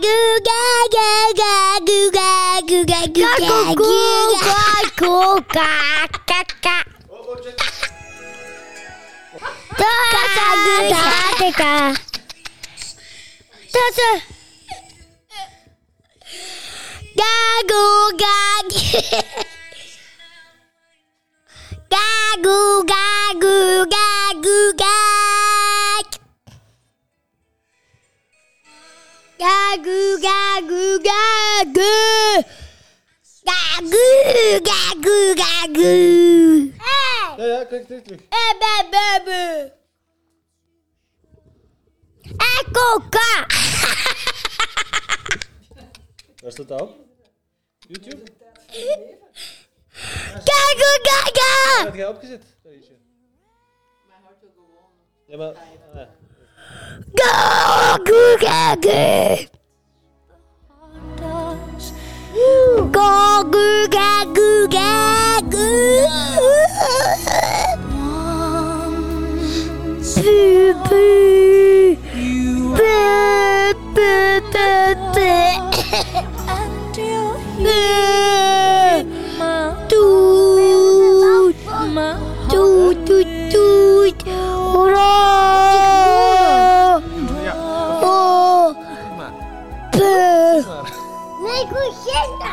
ガグガギぐガぐガぐガぐガぐガかガどガさガさガかガうガがガがぎ gagu, Guga, gagu. Guga, Guga, Guga, Hey. Ja, ja, klik, klik, klik. Hey, baby. Hey, coca. Waar staat dat op? YouTube? Kijk hoe kijk! Wat jij opgezet? Mijn hart wil gewoon. Ja, maar. Go, go, go, go. Googa, googa, goo. Boo, boo. Boo, boo, boo, boo. Toot, toot, toot, toot. Hurrah! Oh, boo. Negocienta!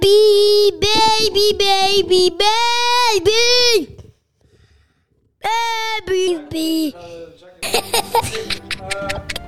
baby, baby, baby, baby. Baby, baby. Uh,